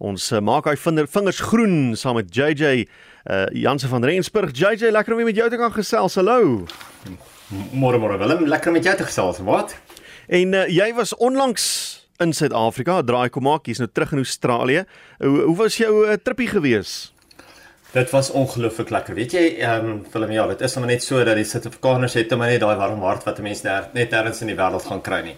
Ons uh, maak hy vinger, vingers groen saam met JJ uh Janse van Rensburg. JJ, lekker om weer met jou te kan gesels. Hallo. Môre môre Willem, lekker om met jou te gesels. Wat? En uh, jy was onlangs in Suid-Afrika, draai kom maak, jy's nou terug in Australië. Hoe, hoe was jou uh, trippie gewees? Dit was ongelooflik lekker. Weet jy, ehm um, Willem, ja, dit is maar net so dat die Suid-Afrikaners het maar net daai warm hart wat 'n mens daar net nêrens in die wêreld gaan kry nie.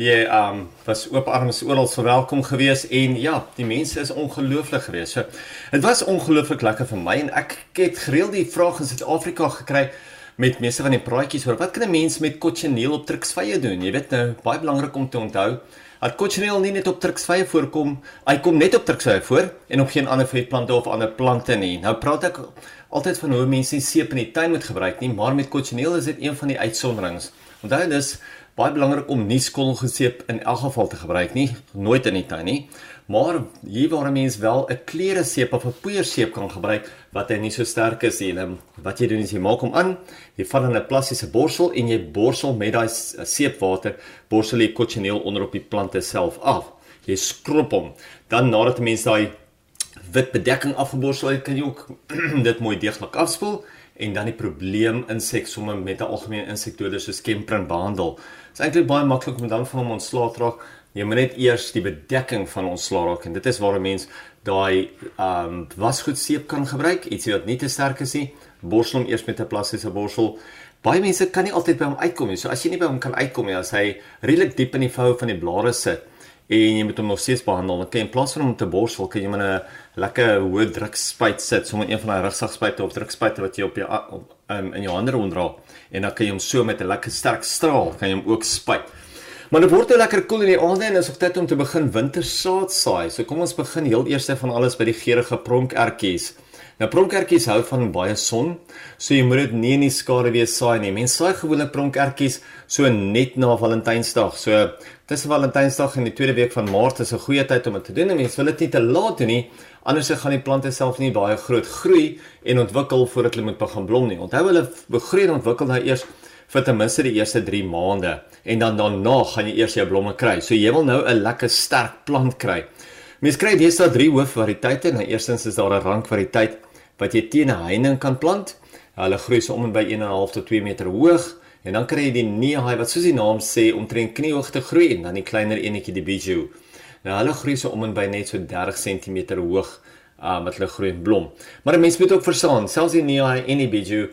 Jy ehm um, was oop arms oral verwelkom gewees en ja, die mense is ongelooflik gewees. So, dit was ongelooflik lekker vir my en ek het gereeld die vraag in Suid-Afrika gekry met meeste van die praatjies oor wat kan 'n mens met cochineal op truksvye doen? Jy weet nou, baie belangrik om te onthou dat cochineal nie net op truksvye voorkom, hy kom net op truksvye voor en op geen ander vetplante of ander plante nie. Nou praat ek altyd van hoe mense seep in die tuin moet gebruik nie, maar met cochineal is dit een van die uitsonderings. Onthou dis baie belangrik om nie skolgeseep in elk geval te gebruik nie, nooit in die tuin nie. Maar hier waar 'n mens wel 'n klere seep of 'n poeierseep kan gebruik wat hy nie so sterk is nie. En wat jy doen is jy maak hom aan, jy vat in 'n plastiese borsel en jy borsel met daai seepwater, borsel jy cochineal onder op die plante self af. Jy skrob hom. Dan nadat 'n mens daai wit bedekking afgeborsel het, kan jy ook dit mooi deeglik afspoel en dan die probleem insek somme met 'n algemene insektedode soos kemprin behandel. Dit is eintlik baie maklik om dan van hom ontslae te raak. Jy moet net eers die bedekking van ontslae raak en dit is waar 'n mens daai ehm um, wasgoed seep kan gebruik, ietsie wat nie te sterk is nie. Borsel hom eers met 'n plastiese borsel. Baie mense kan nie altyd by hom uitkom nie. So as jy nie by hom kan uitkom nie, as hy redelik diep in die vou van die blare sit en jy moet hom nog steeds behandel, dan kan jy in plaas van hom te borsel, kan jy met 'n lekker hoë druk spuit sit, sommer een van daai rugspuite of drukspuite wat jy op jou um, in jou hande rondra en dan kan jy hom so met 'n lekker sterk straal kan jy hom ook spuit. Maar dit word nou lekker koel in die aande en is ook tyd om te begin wintersaad saai. So kom ons begin heel eers van alles by die geurende pronkertjies. Nou pronkertjies hou van baie son, so jy moet dit nie in die skare wees saai nie. Mense saai gewoonlik pronkertjies so net na Valentynsdag. So tussen Valentynsdag en die tweede week van Maart is 'n goeie tyd om dit te doen. Mense wil dit nie te laat doen nie, anders gaan die plante self nie baie groot groei en ontwikkel voordat hulle moet begin blom nie. Onthou hulle begroei en ontwikkel nou eers vir ten minste die eerste 3 maande en dan daarna gaan jy eers jou blomme kry. So jy wil nou 'n lekker sterk plant kry. Mens kry deesdae drie hoofvariëteite. Nou eerstens is daar 'n rankvariëteit wat jy teen 'n heining kan plant. Hulle groei so om en by 1.5 tot 2 meter hoog en dan kry jy die neehaai wat soos die naam sê omtrent kniehoogte groei en dan die kleiner enetjie die bijou. Nou hulle groei so om en by net so 30 cm hoog uh, wat hulle groei en blom. Maar 'n mens moet ook verstaan, selfs die neehaai en die bijou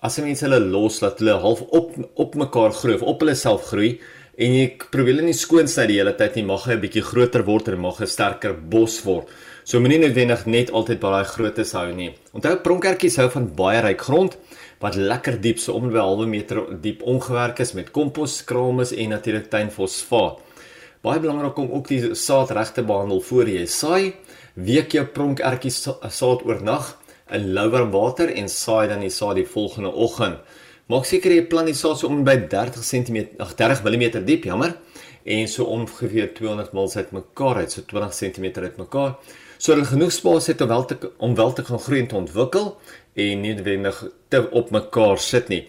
as mense hulle los dat hulle half op op mekaar groei of op hulle self groei en jy probeer hulle nie skoon sny die hele tyd nie mag hy 'n bietjie groter word en mag 'n sterker bos word. So moenie noodwendig net altyd by daai grootes hou nie. Onthou pronkertjies hou van baie ryk grond wat lekker diep so om by 'n halwe meter diep ongewerk is met kompos, kramis en natuurlik tuinfosfaat. Baie belangrik om ook die saad reg te behandel voor jy saai. Week jou pronkertjies saad oornag in lou warm water en saai dan die saad die volgende oggend. Maak seker jy plant die saad so om by 30 cm, ag 30 mm diep, jammer, en so ongeveer 200 mm uit mekaar uit, so 20 cm uit mekaar. So hulle genoeg spasie het om wel te om wel te gaan groei en te ontwikkel en nie noodwendig te op mekaar sit nie.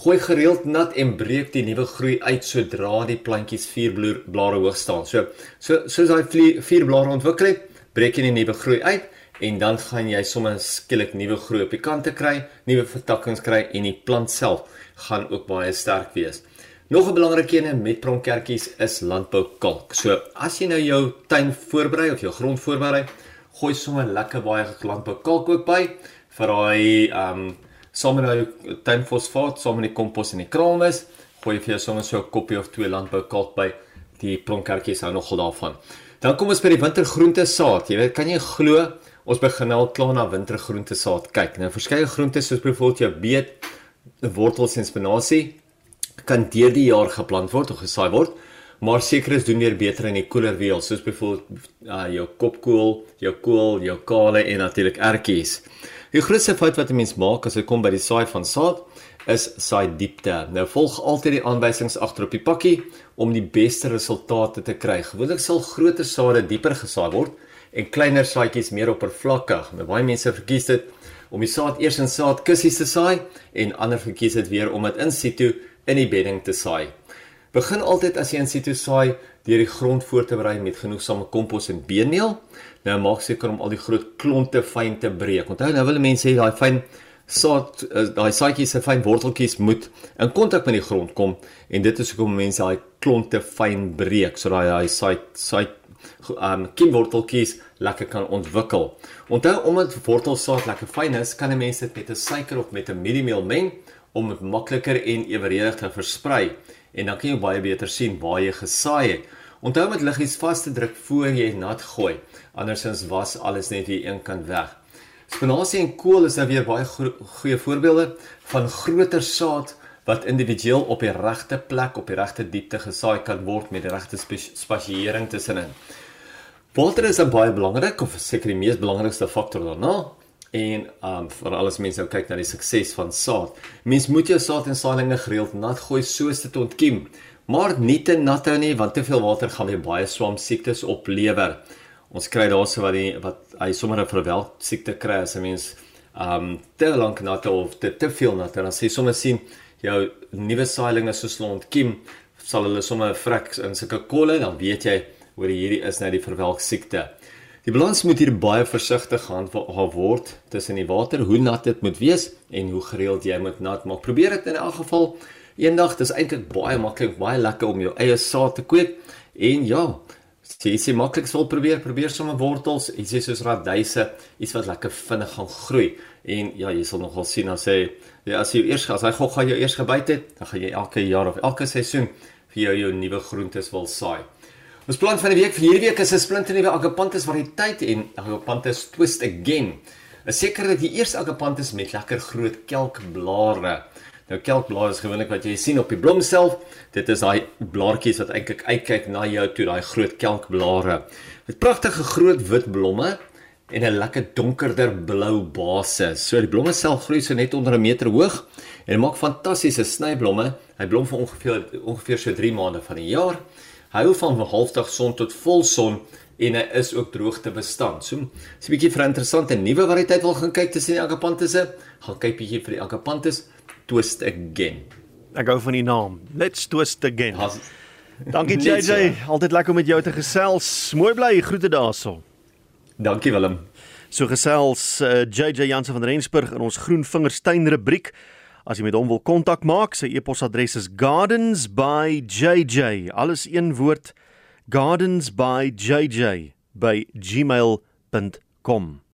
Gooi gereeld nat en breek die nuwe groei uit sodra die plantjies vier blare hoog staan. So so soos daai vier blare ontwikkel het, breek jy die nuwe groei uit en dan gaan jy sommer skielik nuwe groei op die kante kry, nuwe vertakkings kry en die plant self gaan ook baie sterk wees. Nog 'n belangrike een met pronkertjies is landboukalk. So as jy nou jou tuin voorberei of jou grond voorberei, gooi sommer lekker baie landboukalk ook by vir daai ehm um, sommer nou tuinfosfaat, sommer die kompos en die kramis, gooi vir jou sommer so 'n koppie of twee landboukalk by. Die pronkertjies hou nogal daarvan. Dan kom ons by die wintergroente saad. Jy weet, kan jy glo Ons begin al klaar na wintergroente saad kyk. Nou verskeie groente soos byvoorbeeld jou beet, wortels en spinasie kan deur die jaar geplant word of gesaai word, maar seker is doen weer beter in die koeler weer, soos byvoorbeeld uh, jou kopkool, jou kool, jou kale en natuurlik ertjies. Die grootste fout wat 'n mens maak as dit kom by die saai van saad is saai diepte. Nou volg altyd die aanwysings agter op die pakkie om die beste resultate te kry. Gewoonlik sal groter sade dieper gesaai word en kleiner saadjies meer oppervlakkig. Nou baie mense verkies dit om die saad eers in saadkussies te saai en ander verkies dit weer om dit in situ in die bedding te saai. Begin altyd as jy in situ saai deur die grond voor te berei met genoegsame kompos en beenmeel. Nou maak seker om al die groot klonte fyn te breek. Onthou nou wil mense hê daai fyn saad eh, daai saadjies se fyn worteltjies moet in kontak met die grond kom en dit is hoekom mense daai klonte fyn breek sodat daai saad saad um kiemworteltjies lekker kan ontwikkel. Onthou omdat wortelsaad lekker fyn is, kan 'n mens dit met 'n suiker of met 'n mieliemeel meng om dit makliker en eweredig te versprei en dan kan jy baie beter sien waar jy gesaai het. Onthou om dit liggies vas te druk voor jy nat gooi. Andersins was alles net hier een kant weg. Spinasie en kool is nou weer baie goeie voorbeelde van groter saad wat individueel op die regte plek op die regte diepte gesaai kan word met die regte spasiering tussenin. Water is baie belangrik of seker die mees belangrikste faktor daarna en um vir alles mense nou kyk na die sukses van saad. Mens moet jou saad en saailinge gereeld nat gooi soos dit ontkiem, maar nie te nat hou nie want te veel water gaan weer baie swam siektes oplewer. Ons kry daarso wat die wat hy sommer 'n verwelk siekte kry as 'n mens um te lank nat of te te veel nat en as jy sommer sien jou nuwe saailinge so slond kiem sal hulle sommer vrek in sulke kolle dan weet jy hoe hierdie is nou die verwelk siekte. Die balans moet hier baie versigtig gaan word tussen die water, hoe nat dit moet wees en hoe gereeld jy moet nat maak. Probeer dit in elk geval eendag, dis eintlik baie maklik, baie lekker om jou eie saad te kweek. En ja, jy sê maklik sal probeer, probeer sommer wortels, ietsie soos radyse, iets wat lekker vinnig gaan groei. En ja, jy sal nogal sien as jy ja, as jy eers as hy gou gaan jou eers gebyt het, dan gaan jy elke jaar of elke seisoen vir jou jou nuwe groentes wil saai. Ons plan van die week vir hierdie week is 'n splinte nuwe agapanthus variëteit en agapanthus twist again. 'n Seker dat die eerste agapanthus met lekker groot kelkblare. Nou kelkblare is gewoonlik wat jy sien op die blom self. Dit is daai blaartjies wat eintlik uitkyk na jou toe, daai groot kelkblare. Met pragtige groot wit blomme en 'n lekker donkerder blou basis. So die blomme self groei so net onder 'n meter hoog en maak fantastiese snyblomme. Hy blom vir ongeveer ongeveer so 3 maande van die jaar. Hy hou van halfdag son tot volson en hy is ook droogte bestand. So, jy 'n bietjie vir 'n interessante nuwe variëteit wil gaan kyk tussen die agapanthuse, gaan kyk bietjie vir die agapanthus twist again. Ek gou van die naam. Let's twist again. Has, Dankie JJ, altyd lekker om met jou te gesels. Mooi bly, groete daarso. Dankie Willem. So gesels uh, JJ Jansen van Rensburg in ons Groen Vingerstein rubriek. As jy met hom wil kontak maak, sy e-posadres is gardensbyjj. Alles een woord gardensbyjj by gmail.com.